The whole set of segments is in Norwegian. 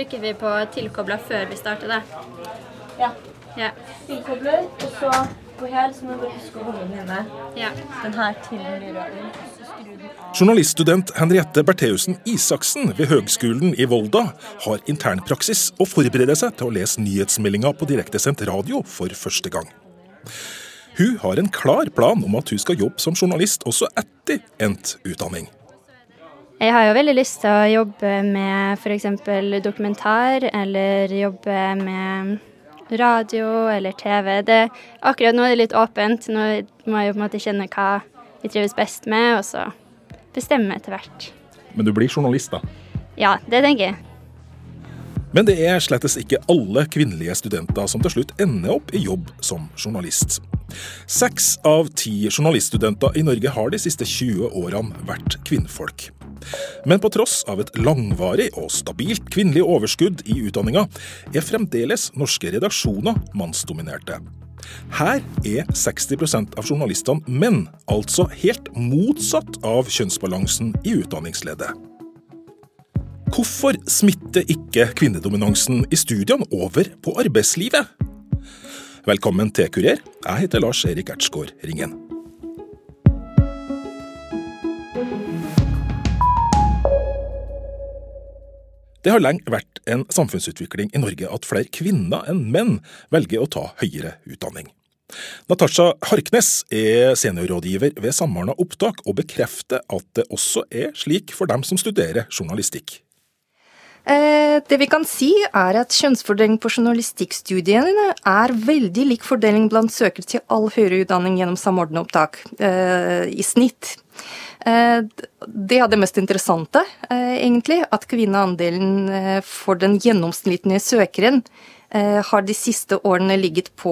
Trykker vi på 'tilkobla' før vi starter, da. Ja. Ja. Tilkobler, og så på her så må du huske å holde den inne. ja. Den her til av. Journaliststudent Henriette Bertheussen Isaksen ved Høgskolen i Volda har internpraksis og forbereder seg til å lese nyhetsmeldinga på direktesendt radio for første gang. Hun har en klar plan om at hun skal jobbe som journalist også etter endt utdanning. Jeg har jo veldig lyst til å jobbe med f.eks. dokumentar, eller jobbe med radio eller TV. Det, akkurat nå er det litt åpent. Nå må jeg jo på en måte kjenne hva jeg trives best med, og så bestemme etter hvert. Men du blir journalist, da? Ja, det tenker jeg. Men det er slettes ikke alle kvinnelige studenter som til slutt ender opp i jobb som journalist. Seks av ti journaliststudenter i Norge har de siste 20 årene vært kvinnfolk. Men på tross av et langvarig og stabilt kvinnelig overskudd i utdanninga, er fremdeles norske redaksjoner mannsdominerte. Her er 60% av journalistene menn, altså helt motsatt av kjønnsbalansen i utdanningsledet. Hvorfor smitter ikke kvinnedominansen i studiene over på arbeidslivet? Velkommen til Kurer. Jeg heter Lars Erik Ertsgaard Ringen. Det har lenge vært en samfunnsutvikling i Norge at flere kvinner enn menn velger å ta høyere utdanning. Natasha Harknes er seniorrådgiver ved Samordna opptak, og bekrefter at det også er slik for dem som studerer journalistikk. Eh, Det vi kan si er at kjønnsfordeling på journalistikkstudiene er veldig lik fordeling blant søkere til all høyere utdanning gjennom samordna opptak, eh, i snitt. Eh, Det er det mest interessante, eh, egentlig, at kvinneandelen eh, for den gjennomsnittlige søkeren har de siste årene ligget på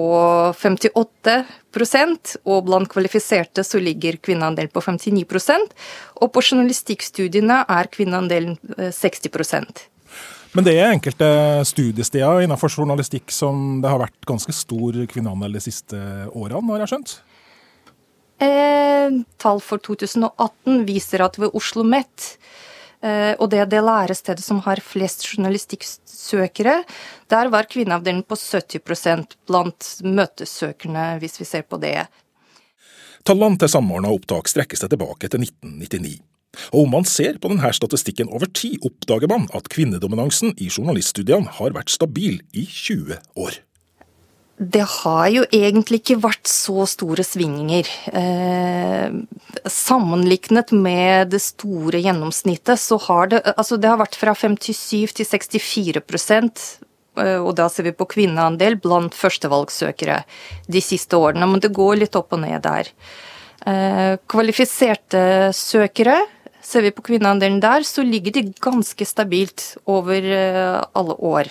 58% og blant kvalifiserte så ligger kvinneandelen på 59% og på journalistikkstudiene er kvinneandelen eh, 60% Men det er enkelte studiesteder innenfor journalistikk som det har vært ganske stor kvinneandel de siste årene, har jeg skjønt? Eh, tall for 2018 viser at ved Oslo OsloMet, eh, og det er det lærestedet som har flest journalistikksøkere, der var kvinneavdelingen på 70% blant møtesøkerne, hvis vi ser på det. Tallene til samordna opptak strekker seg tilbake til 1999. Og om man ser på denne statistikken over tid, oppdager man at kvinnedominansen i journaliststudiene har vært stabil i 20 år. Det har jo egentlig ikke vært så store svingninger. Eh, sammenlignet med det store gjennomsnittet, så har det Altså, det har vært fra 57 til 64 eh, og da ser vi på kvinneandel blant førstevalgsøkere de siste årene, men det går litt opp og ned der. Eh, kvalifiserte søkere, ser vi på kvinneandelen der, så ligger de ganske stabilt over eh, alle år.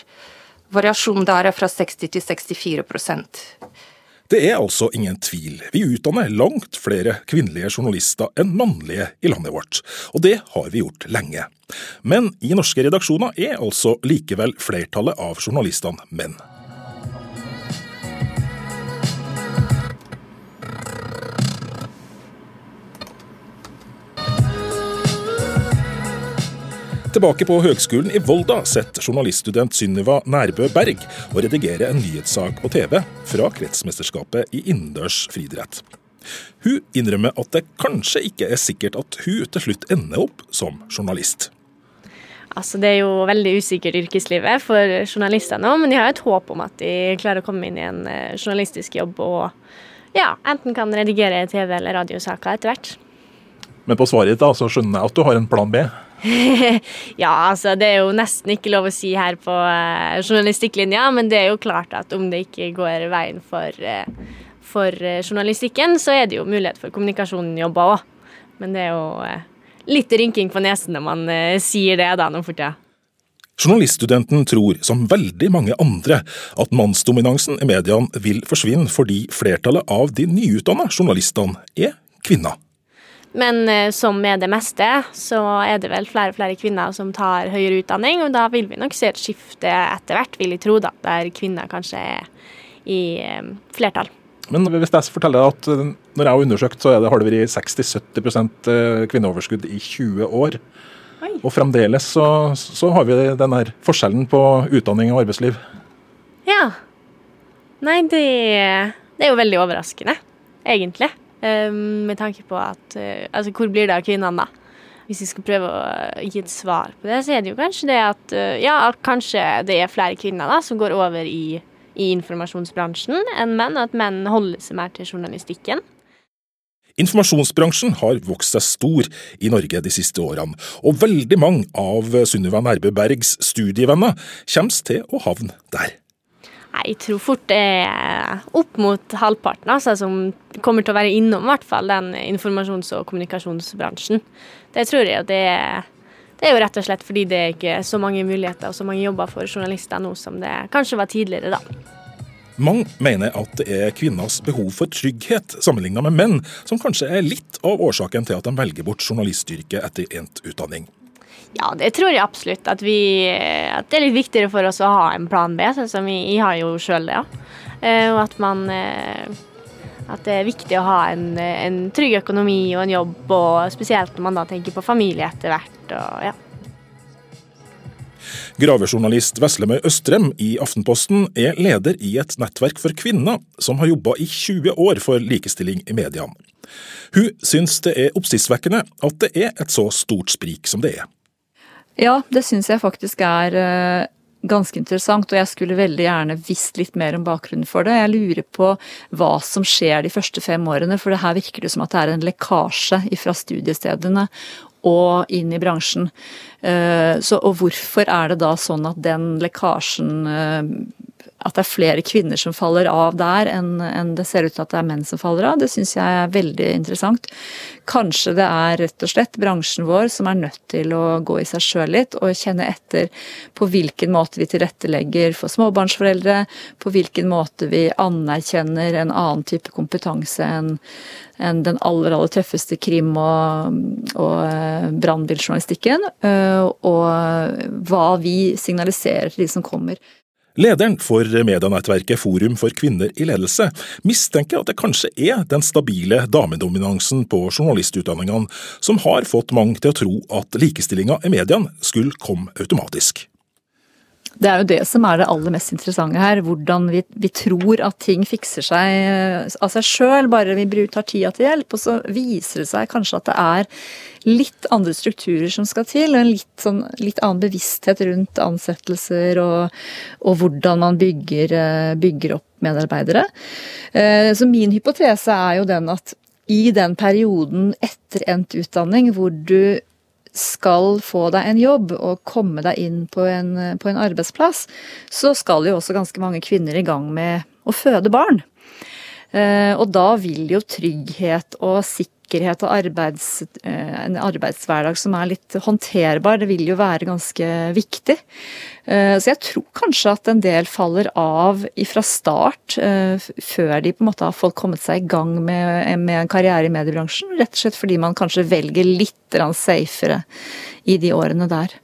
Variasjonen der er fra 60 til 64% Det er altså ingen tvil. Vi utdanner langt flere kvinnelige journalister enn mannlige i landet vårt, og det har vi gjort lenge. Men i norske redaksjoner er altså likevel flertallet av journalistene menn. Tilbake på Høgskolen i Volda sitter journaliststudent Synniva Nærbø Berg og redigerer en nyhetssak på TV fra kretsmesterskapet i innendørs friidrett. Hun innrømmer at det kanskje ikke er sikkert at hun til slutt ender opp som journalist. Altså, det er jo veldig usikkert yrkeslivet for journalister nå, men de har et håp om at de klarer å komme inn i en eh, journalistisk jobb og ja, enten kan redigere TV- eller radiosaker etter hvert. Men på svaret ditt da, så skjønner jeg at du har en plan B. Ja, altså det er jo nesten ikke lov å si her på uh, journalistikklinja, men det er jo klart at om det ikke går veien for, uh, for eh, journalistikken, så er det jo mulighet for kommunikasjonsjobber òg. Men det er jo litt rynking på nesen når man sier det da nå for tida. Journaliststudenten tror, som veldig mange andre, at mannsdominansen i mediene vil forsvinne fordi flertallet av de nyutdanna journalistene er kvinner. Men eh, som med det meste, så er det vel flere og flere kvinner som tar høyere utdanning, og da vil vi nok se et skifte etter hvert, vil jeg tro, da, der kvinner kanskje er i eh, flertall. Men hvis jeg forteller deg at eh, når jeg har undersøkt, så det, har det vært 60-70% kvinneoverskudd i 20 år. Og fremdeles så, så har vi den der forskjellen på utdanning og arbeidsliv. Ja. Nei, det, det er jo veldig overraskende, egentlig. Um, med tanke på at uh, Altså, hvor blir det av kvinnene, da? Hvis vi skal prøve å gi et svar på det, så er det jo kanskje det at uh, Ja, kanskje det er flere kvinner da som går over i, i informasjonsbransjen enn menn, og at menn holder seg mer til journalistikken. Informasjonsbransjen har vokst seg stor i Norge de siste årene, og veldig mange av Sunniva Nærbø Bergs studievenner kommer til å havne der. Jeg tror fort det er opp mot halvparten altså, som kommer til å være innom hvert fall den informasjons- og kommunikasjonsbransjen. Det tror jeg. Det er, det er jo rett og slett fordi det er ikke så mange muligheter og så mange jobber for journalister nå som det kanskje var tidligere, da. Mange mener at det er kvinners behov for trygghet sammenlignet med menn som kanskje er litt av årsaken til at de velger bort journalistyrket etter endt utdanning. Ja, det tror jeg absolutt. At, vi, at, det er litt viktigere for oss å ha en plan B, sånn som vi har jo sjøl det. Ja. Eh, og at man eh, At det er viktig å ha en, en, trygg økonomi og en jobb, og spesielt når man da tenker på familie etter hvert. og ja. Gravejournalist Veslemøy Østrem i Aftenposten er leder i et nettverk for kvinner som har jobba i 20 år for likestilling i mediene. Hun syns det er oppsiktsvekkende at det er et så stort sprik som det er. Ja, det syns jeg faktisk er eh, ganske interessant, og jeg skulle veldig gjerne visst litt mer om bakgrunnen for det. Jeg lurer på hva som skjer de første fem årene, for det her virker det som at det er en lekkasje fra studiestedene og inn i bransjen. Eh, så, og hvorfor er det da sånn at den lekkasjen eh, at det er flere kvinner som faller av der, enn, det ser ut til at det er menn som faller av. Det syns jeg er veldig interessant. Kanskje det er rett og slett bransjen vår som er nødt til å gå i seg sjøl litt og kjenne etter på hvilken måte vi tilrettelegger for småbarnsforeldre, på hvilken måte vi anerkjenner en annen type kompetanse enn enn den aller, aller tøffeste krim- og, og eh, brannbiljournalistikken. Eh, og hva vi signaliserer til de som kommer. Lederen for medienettverket Forum for kvinner i ledelse mistenker at det kanskje er den stabile damedominansen på journalistutdanningene som har fått mange til å tro at likestillinga i mediene skulle komme automatisk. Det er jo det som er det aller mest interessante her. Hvordan vi, vi tror at ting fikser seg eh, av seg sjøl, bare vi tar tida til hjelp. Og så viser det seg kanskje at det er litt andre strukturer som skal til, og en litt, sånn, litt annen bevissthet rundt ansettelser og, og hvordan man bygger, eh, bygger opp medarbeidere. Eh, så min hypotese er jo den at i den perioden etter endt utdanning hvor du skal få deg en jobb og komme deg inn på en, på en arbeidsplass, så skal jo også ganske mange kvinner i gang med å føde barn. Eh, og da vil jo trygghet og sikkerhet og arbeids, eh, en arbeidshverdag som er litt håndterbar, det vil jo være ganske viktig. Eh, så jeg tror kanskje at en del faller av fra start, før de på en måte har fått kommet seg i gang med, med en karriere i mediebransjen. Rett og slett fordi man kanskje velger litt safere i de årene der.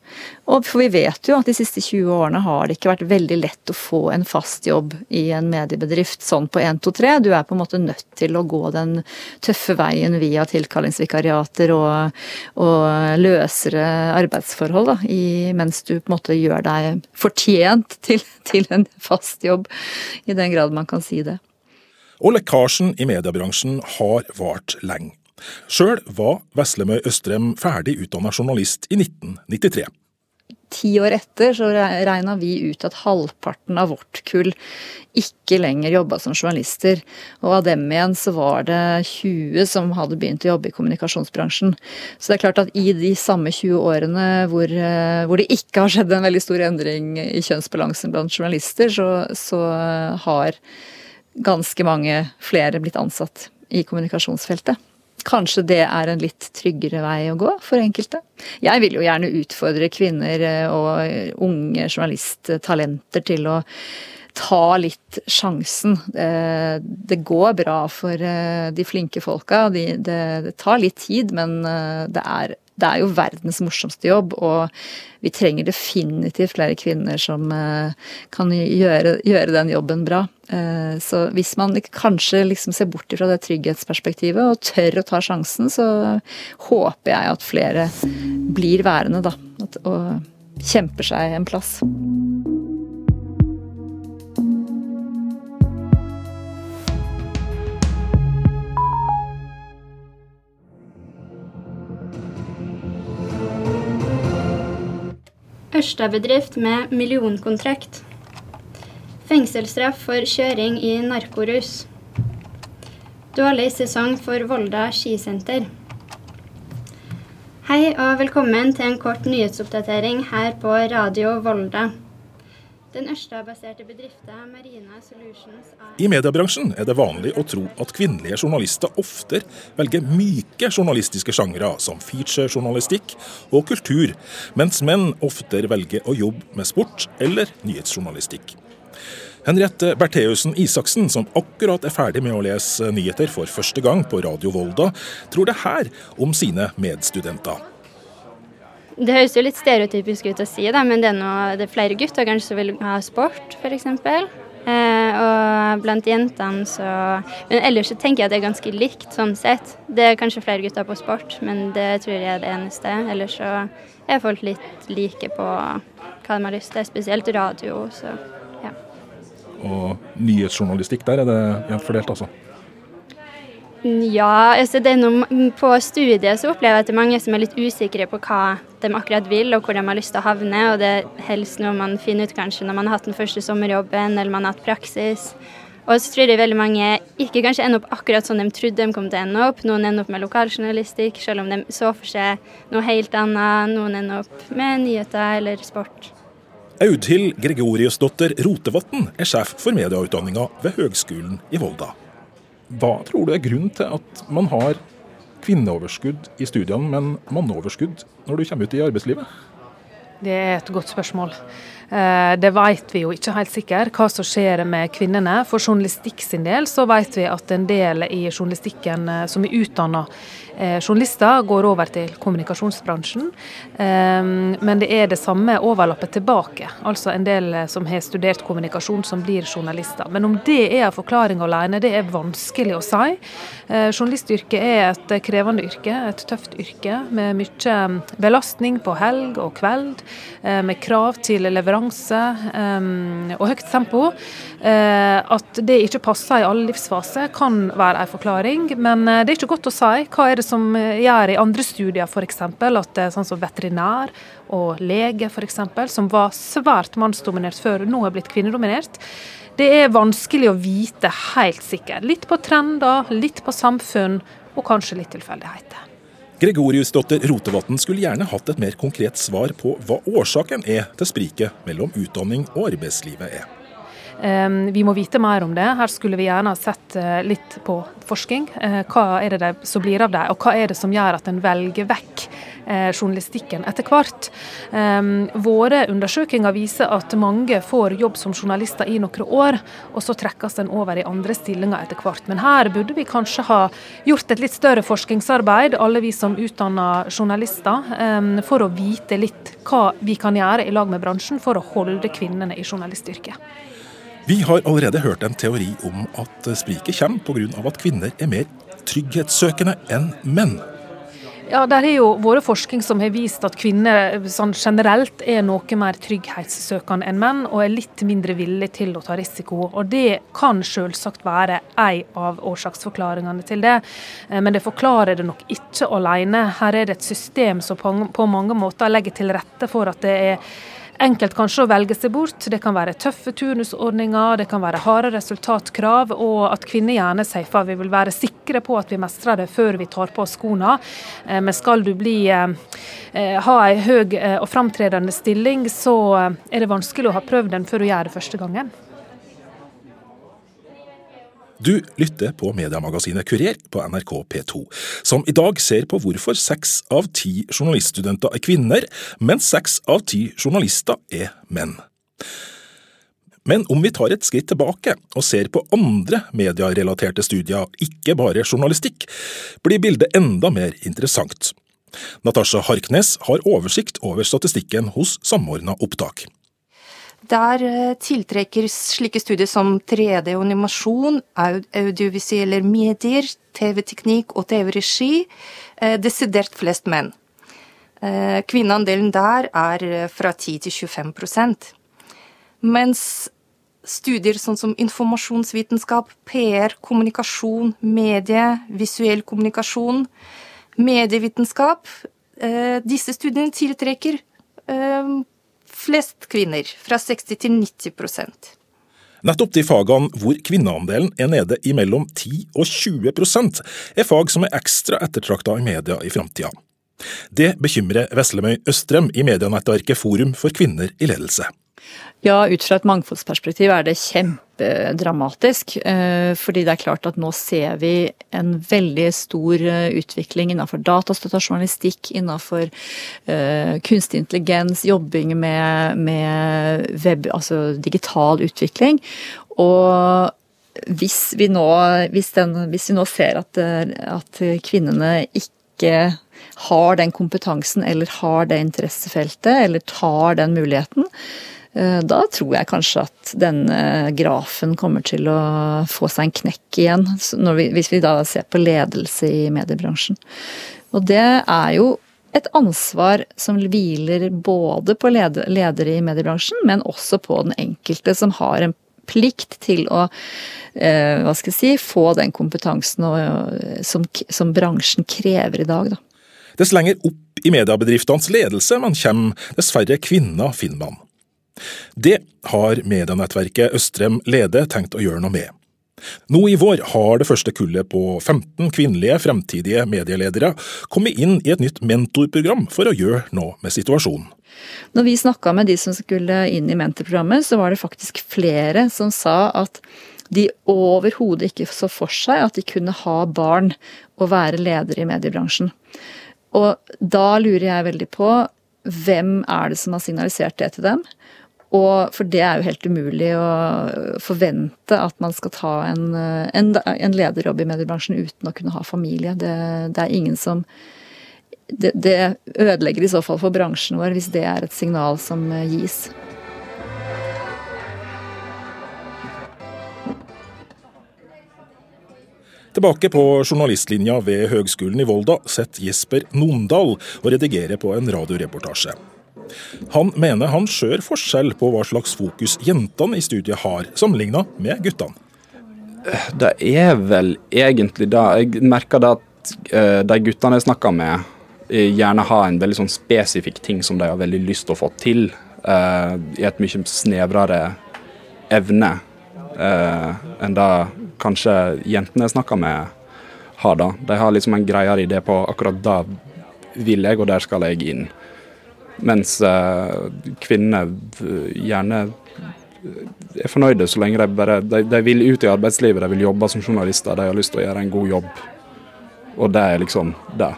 Og for vi vet jo at de siste 20 årene har det ikke vært veldig lett å få en fast jobb i en mediebedrift sånn på 1, 2, 3. Du er på en måte nødt til å gå den tøffe veien via tilkallingsvikariater og, og løsere arbeidsforhold, da, i, mens du på en måte gjør deg fortjent til, til en fast jobb, i den grad man kan si det. Og lekkasjen i mediebransjen har vart lenge. Sjøl var Veslemøy Østrem ferdig utdanna journalist i 1993. Ti år etter så regna vi ut at halvparten av vårt kull ikke lenger jobba som journalister. Og av dem igjen så var det 20 som hadde begynt å jobbe i kommunikasjonsbransjen. Så det er klart at i de samme 20 årene hvor, eh, hvor det ikke har skjedd en veldig stor endring i kjønnsbalansen blant journalister, så, så har ganske mange flere blitt ansatt i kommunikasjonsfeltet. Kanskje det er en litt tryggere vei å gå for enkelte. Jeg vil jo gjerne utfordre kvinner eh, og unge journalisttalenter til å ta litt sjansen. Eh, det går bra for eh, de flinke folka. Det tar litt tid, men det er det er jo verdens morsomste jobb, og vi trenger definitivt flere kvinner som eh, kan gjøre, gjøre den jobben bra. Eh, så hvis man kanskje liksom ser bort fra det trygghetsperspektivet og tør å ta sjansen, så håper jeg at flere blir værende, da. Og kjemper seg en plass. Ørsta-bedrift med millionkontrakt. Fengselsstraff for kjøring i narkorus. Dårlig sesong for Volda skisenter. Hei og velkommen til en kort nyhetsoppdatering her på Radio Volda. Den Ørsta-baserte bedriften Marina Solutions er I mediebransjen er det vanlig å tro at kvinnelige journalister oftere velger myke journalistiske sjangre som featurejournalistikk og kultur, mens menn oftere velger å jobbe med sport eller nyhetsjournalistikk. Henriette Bertheussen Isaksen, som akkurat er ferdig med å lese nyheter for første gang på Radio Volda, tror det her om sine medstudenter. Det høres jo litt stereotypisk ut å si, da, men det er, noe, det er flere gutter kanskje som vil ha sport, f.eks. Eh, og blant jentene så Men ellers så tenker jeg at det er ganske likt sånn sett. Det er kanskje flere gutter på sport, men det tror jeg er det eneste. Ellers så er folk litt like på hva de har lyst til, spesielt radio. så ja. Og nyhetsjournalistikk, der er det jevnt fordelt, altså? Ja, altså det er noe, på studiet så opplever jeg at det er mange som er litt usikre på hva de akkurat vil, og hvor de har lyst til å havne. Og det er helst noe man finner ut kanskje når man har hatt den første sommerjobben, eller man har hatt praksis. Og så tror jeg veldig mange ikke kanskje ender opp akkurat sånn de trodde de kom til å ende opp. Noen ender opp med lokaljournalistikk, selv om de så for seg noe helt annet. Noen ender opp med nyheter eller sport. Audhild Gregoriusdotter Rotevatn er sjef for medieutdanninga ved Høgskolen i Volda. Hva tror du er grunnen til at man har kvinneoverskudd i studiene, men manneoverskudd når du kommer ut i arbeidslivet? Det er et godt spørsmål. Eh, det vet vi jo ikke helt sikkert hva som skjer med kvinnene. For journalistikk sin del så vet vi at en del i journalistikken eh, som er utdanna Eh, journalister går over til kommunikasjonsbransjen. Men det er det samme overlappet tilbake. Altså en del som har studert kommunikasjon, som blir journalister. Men om det er en forklaring alene, det er vanskelig å si. Journalistyrket er et krevende yrke, et tøft yrke med mye mm, belastning på helg og kveld. Med krav til leveranse ehm, og høyt tempo. At det ikke passer i alle livsfaser kan være en forklaring, men det er ikke godt å si. Hva er det som eh, gjør i andre studier f.eks. at sånn som veterinær og lege f.eks., som var svært mannsdominert før, nå har blitt kvinnedominert. Det er vanskelig å vite helt sikkert. Litt på trender, litt på samfunn, og kanskje litt tilfeldigheter. Gregoriusdotter Rotevatn skulle gjerne hatt et mer konkret svar på hva årsaken er til spriket mellom utdanning og arbeidslivet er. Ehm, vi må vite mer om det. Her skulle vi gjerne sett eh, litt på forskning. Eh, hva er det som blir av det, og hva er det som gjør at en velger vekk eh, journalistikken etter hvert. Ehm, våre undersøkelser viser at mange får jobb som journalister i noen år, og så trekkes en over i andre stillinger etter hvert. Men her burde vi kanskje ha gjort et litt større forskningsarbeid, alle vi som utdanner journalister, ehm, for å vite litt hva vi kan gjøre i lag med bransjen for å holde kvinnene i journalistyrket. Vi har allerede hørt en teori om at spriket kommer pga. at kvinner er mer trygghetssøkende enn menn. Ja, Det er jo våre forskning som har vist at kvinner sånn generelt er noe mer trygghetssøkende enn menn, og er litt mindre villige til å ta risiko. Og Det kan selvsagt være en av årsaksforklaringene til det, eh, men det forklarer det nok ikke alene. Her er det et system som på mange måter legger til rette for at det er enkelt kanskje å velge seg bort. Det kan være tøffe turnusordninger, det kan være harde resultatkrav, og at kvinner gjerne sier for vi vil være sikre på at vi mestrer det før vi tar på oss skoene. Eh, men skal du bli, eh, eh, ha en høy og framtredende stilling, så er det vanskelig å ha prøvd den før du gjør det første gangen. Du lytter på mediemagasinet Kurer på NRK P2, som i dag ser på hvorfor seks av ti journaliststudenter er kvinner, mens seks av ti journalister er menn. Men om vi tar et skritt tilbake og ser på andre medierelaterte studier, ikke bare journalistikk, blir bildet enda mer interessant. Natasha Harknes har oversikt over statistikken hos Samordna opptak. Der eh, tiltrekker slike studier som 3D og animasjon, audiovisuelle medier, TV-teknikk og TV-regi eh, desidert flest menn. Eh, kvinneandelen der er fra 10 til 25% Mens studier sånn som informasjonsvitenskap, PR, kommunikasjon, medie, visuell kommunikasjon, medievitenskap Disse studiene tiltrekker flest kvinner, fra 60 til 90% Nettopp de fagene hvor kvinneandelen er nede i mellom 10 og 20% er fag som er ekstra ettertrakta i media i framtida. Det bekymrer Veslemøy Østrem i medienettverket Forum for kvinner i ledelse. Ja, ut fra et mangfoldsperspektiv er det kjempedramatisk. Eh, fordi det er klart at nå ser vi en veldig stor eh, utvikling innenfor datastøtta journalistikk, innenfor uh, kunstig intelligens, jobbing med, med web, altså digital utvikling. Og hvis vi nå, hvis den, hvis vi nå ser at, at kvinnene ikke har den kompetansen eller har det interessefeltet eller tar den muligheten, Eh, da tror jeg kanskje at denne grafen kommer til å få seg en knekk igjen, vi, hvis vi da ser på ledelse i mediebransjen. Og det er jo et ansvar som hviler både på ledere i mediebransjen, men også på den enkelte som har en plikt til å eh, hva skal jeg si, få den kompetansen som, som, bransjen krever i dag. Da. Dess lenger opp i mediebedriftenes ledelse man kommer, dess færre kvinner finner man. Det har medienettverket Østrem Lede tenkt å gjøre noe med. Nå i vår har det første kullet på 15 kvinnelige fremtidige medieledere kommet inn i et nytt mentorprogram for å gjøre noe med situasjonen. Når vi snakka med de som skulle inn i mentorprogrammet, så var det faktisk flere som sa at de overhodet ikke så for seg at de kunne ha barn og være leder i mediebransjen. Og da lurer jeg veldig på hvem er det som har signalisert det til dem? Og for det er jo helt umulig å forvente at man skal ta en, en, en lederjobb i mediebransjen uten å kunne ha familie. Det, det er ingen som det, det, ødelegger i så fall for bransjen vår hvis det er et signal som gis. Tilbake på journalistlinja ved Høgskolen i Volda setter Jesper Nondal og redigerer på en radioreportasje. Han mener han ser forskjell på hva slags fokus jentene i studiet har, sammenligna med guttene. Det er vel egentlig det. Jeg merker det at uh, de guttene jeg snakker med, eh, gjerne har en veldig sånn spesifikk ting som de har veldig lyst til å få til, uh, i et mye snevrere evne enn det kanskje jentene jeg snakker med, har. da. De har liksom en greiere idé på akkurat det vil jeg, og der skal jeg inn. Mens uh, kvinner gjerne er fornøyde så lenge de bare de, de, vil ut i arbeidslivet, de vil jobbe som journalister, de har lyst til å gjøre en god jobb. Og det er liksom det.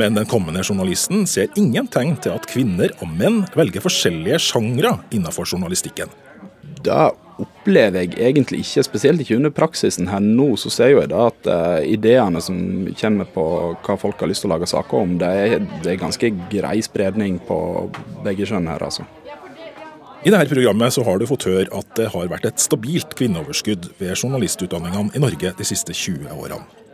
Men den kommende journalisten ser ingen tegn til at kvinner og menn velger forskjellige sjangre innenfor journalistikken. Det opplever jeg egentlig ikke, spesielt ikke under praksisen her nå. Så ser jeg da at uh, ideene som kommer på hva folk har lyst til å lage saker om, det er, det er ganske grei spredning på begge kjønn her, altså. I dette programmet så har du fått høre at det har vært et stabilt kvinneoverskudd ved journalistutdanningene i Norge de siste 20 årene.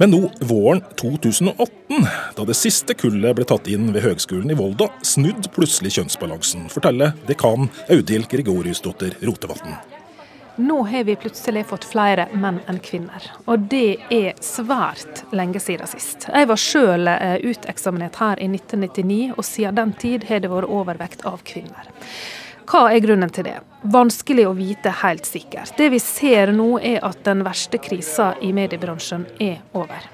Men nå, våren 2018, da det siste kullet ble tatt inn ved Høgskolen i Volda, snudd plutselig kjønnsbalansen, forteller dekan Audhild Gregoriusdotter Rotevatn. Nå har vi plutselig fått flere menn enn kvinner, og det er svært lenge siden sist. Jeg var sjøl eh, uteksaminert her i 1999, og siden den tid har det vært overvekt av kvinner. Hva er grunnen til det? Vanskelig å vite helt sikkert. Det vi ser nå er at den verste krisa i mediebransjen er over.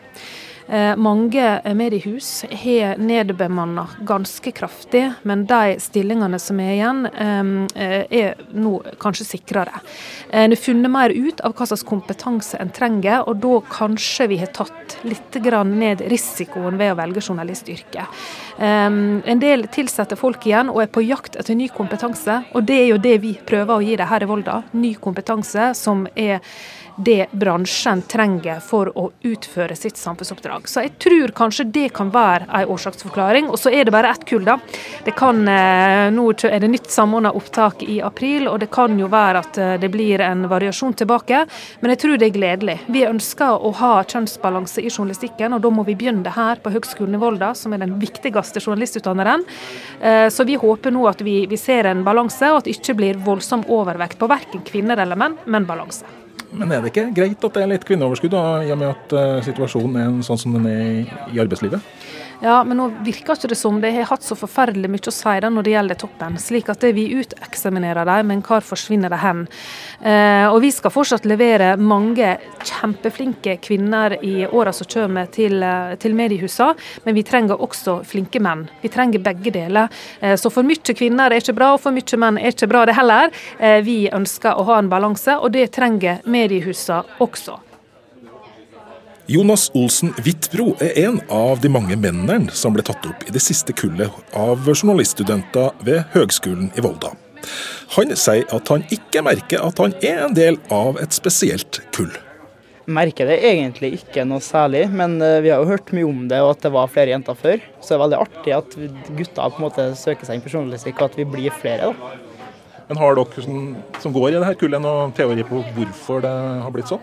Eh, mange mediehus har nedbemanna ganske kraftig, men de stillingene som er igjen, eh, er nå kanskje sikrere. En har funnet mer ut av hva slags kompetanse en trenger, og da kanskje vi har tatt litt ned risikoen ved å velge journalistyrket. En del tilsetter folk igjen og er på jakt etter ny kompetanse, og det er jo det vi prøver å gi dem her i Volda. Ny kompetanse som er det bransjen trenger for å utføre sitt samfunnsoppdrag. Så jeg tror kanskje det kan være en årsaksforklaring. Og så er det bare ett kull, da. Det kan, eh, nå er det nytt samordna opptak i april, og det kan jo være at eh, det blir en variasjon tilbake. Men jeg tror det er gledelig. Vi ønsker å ha kjønnsbalanse i journalistikken, og da må vi begynne her på Høgskolen i Volda, som er den viktigste journalistutdanneren. Eh, så vi håper nå at vi, vi ser en balanse, og at det ikke blir voldsom overvekt på verken kvinner eller menn, men balanse. Men er det ikke greit at det er litt kvinneoverskudd, da, i og med at uh, situasjonen er sånn som den er i, arbeidslivet? Ja, men nå virker ikke det som det har hatt så forferdelig mye å si da når det gjelder toppen. Slik at vi uteksaminerer dem, men hvor forsvinner de hen? Eh, og vi skal fortsatt levere mange kjempeflinke kvinner i åra som kommer til, eh, til mediehusene, men vi trenger også flinke menn. Vi trenger begge deler. Eh, så for mye kvinner er ikke bra, og for mye menn er ikke bra det heller. Eh, vi ønsker å ha en balanse, og det trenger mediehusene også. Jonas Olsen Hvittbro er en av de mange mennene som ble tatt opp i det siste kullet av journaliststudenter ved Høgskolen i Volda. Han sier at han ikke merker at han er en del av et spesielt kull. Merker det egentlig ikke noe særlig, men eh, vi har jo hørt mye om det og at det var flere jenter før. Så det er veldig artig at gutta på en måte søker seg inn på journalistikk og at vi blir flere. da. Men Har dere som, som går i det her kullet noen teori på hvorfor det har blitt sånn?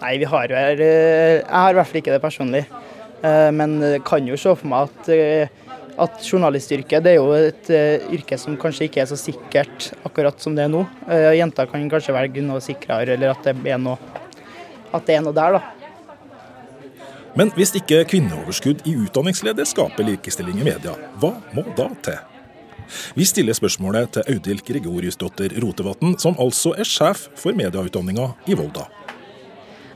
Nei, vi har vel Jeg har i hvert fall ikke det personlig. Eh, men kan jo se for meg at, eh, at journalistyrket det er jo et eh, yrke som kanskje ikke er så sikkert akkurat som det er nå. Jenter kan kanskje velge noe sikrere, eller at det er noe, at det er noe der, da. Men hvis ikke kvinneoverskudd i utdanningsledet skaper likestilling i media, hva må da til? Vi stiller spørsmålet til Audhild Gregoriusdotter Rotevatn, som altså er sjef for medieutdanninga i Volda.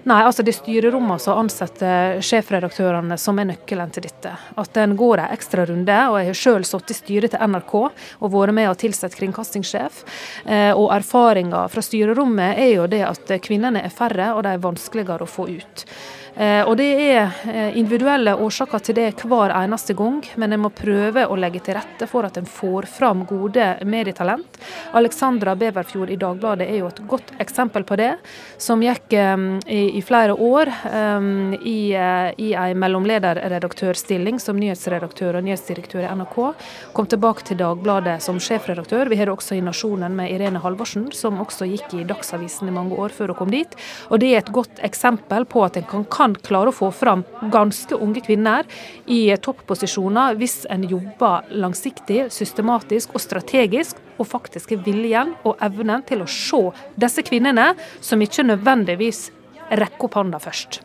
Nei, altså det er styrerommene som ansetter sjefredaktørene som er nøkkelen til dette. At en går en ekstra runde. og Jeg har selv sittet i styret til NRK og vært med og tilsatt kringkastingssjef. Eh, og erfaringa fra styrerommet er jo det at kvinnene er færre og de er vanskeligere å få ut. Eh, og Det er eh, individuelle årsaker til det hver eneste gang, men en må prøve å legge til rette for at en får fram gode medietalent. Alexandra Beverfjord i Dagbladet er jo et godt eksempel på det, som gikk eh, i, flere år i, i en mellomlederredaktørstilling som nyhetsredaktør og nyhetsdirektør i NRK. Kom tilbake til Dagbladet som sjefredaktør. Vi har det også i Nasjonen med Irene Halvorsen, som også gikk i Dagsavisen i mange år før hun kom dit. Og Det er et godt eksempel på at en kan kan klare å få fram ganske unge kvinner i topposisjoner hvis en jobber langsiktig, systematisk og strategisk, og faktisk har viljen og evnen til å se disse kvinnene som ikke nødvendigvis rekker opp hånda først.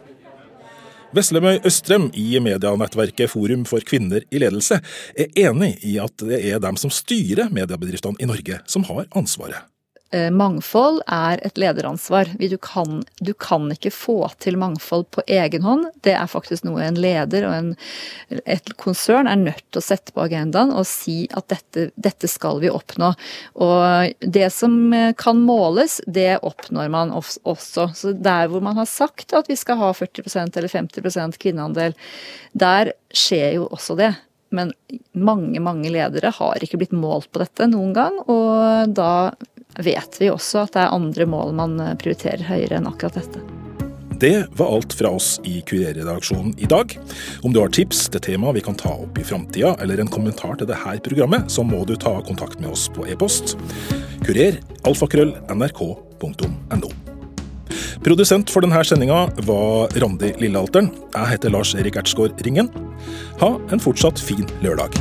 Veslemøy Østrem i medienettverket Forum for kvinner i ledelse er enig i at det er dem som styrer mediebedriftene i Norge som har ansvaret. Eh, mangfold er et lederansvar. Du kan, du kan, ikke få til mangfold på egen hånd. Det er faktisk noe en leder og en, et konsern er nødt til å sette på agendaen og si at dette, dette, skal vi oppnå. Og det som eh, kan måles, det oppnår man også. Så der hvor man har sagt at vi skal ha 40% eller 50% kvinneandel, der skjer jo også det. Men mange, mange ledere har ikke blitt målt på dette noen gang, og da vet vi også at det er andre mål man eh, prioriterer høyere enn akkurat dette. Det var alt fra oss i Kurer-redaksjonen i dag. Om du har tips til tema vi kan ta opp i framtida, eller en kommentar til dette programmet, så må du ta kontakt med oss på e-post. Kurer, alfakrøll, nrk.no. Produsent for denne sendinga var Randi Lillealteren. Jeg heter Lars Erik Ertsgaard Ringen. Ha en fortsatt fin lørdag.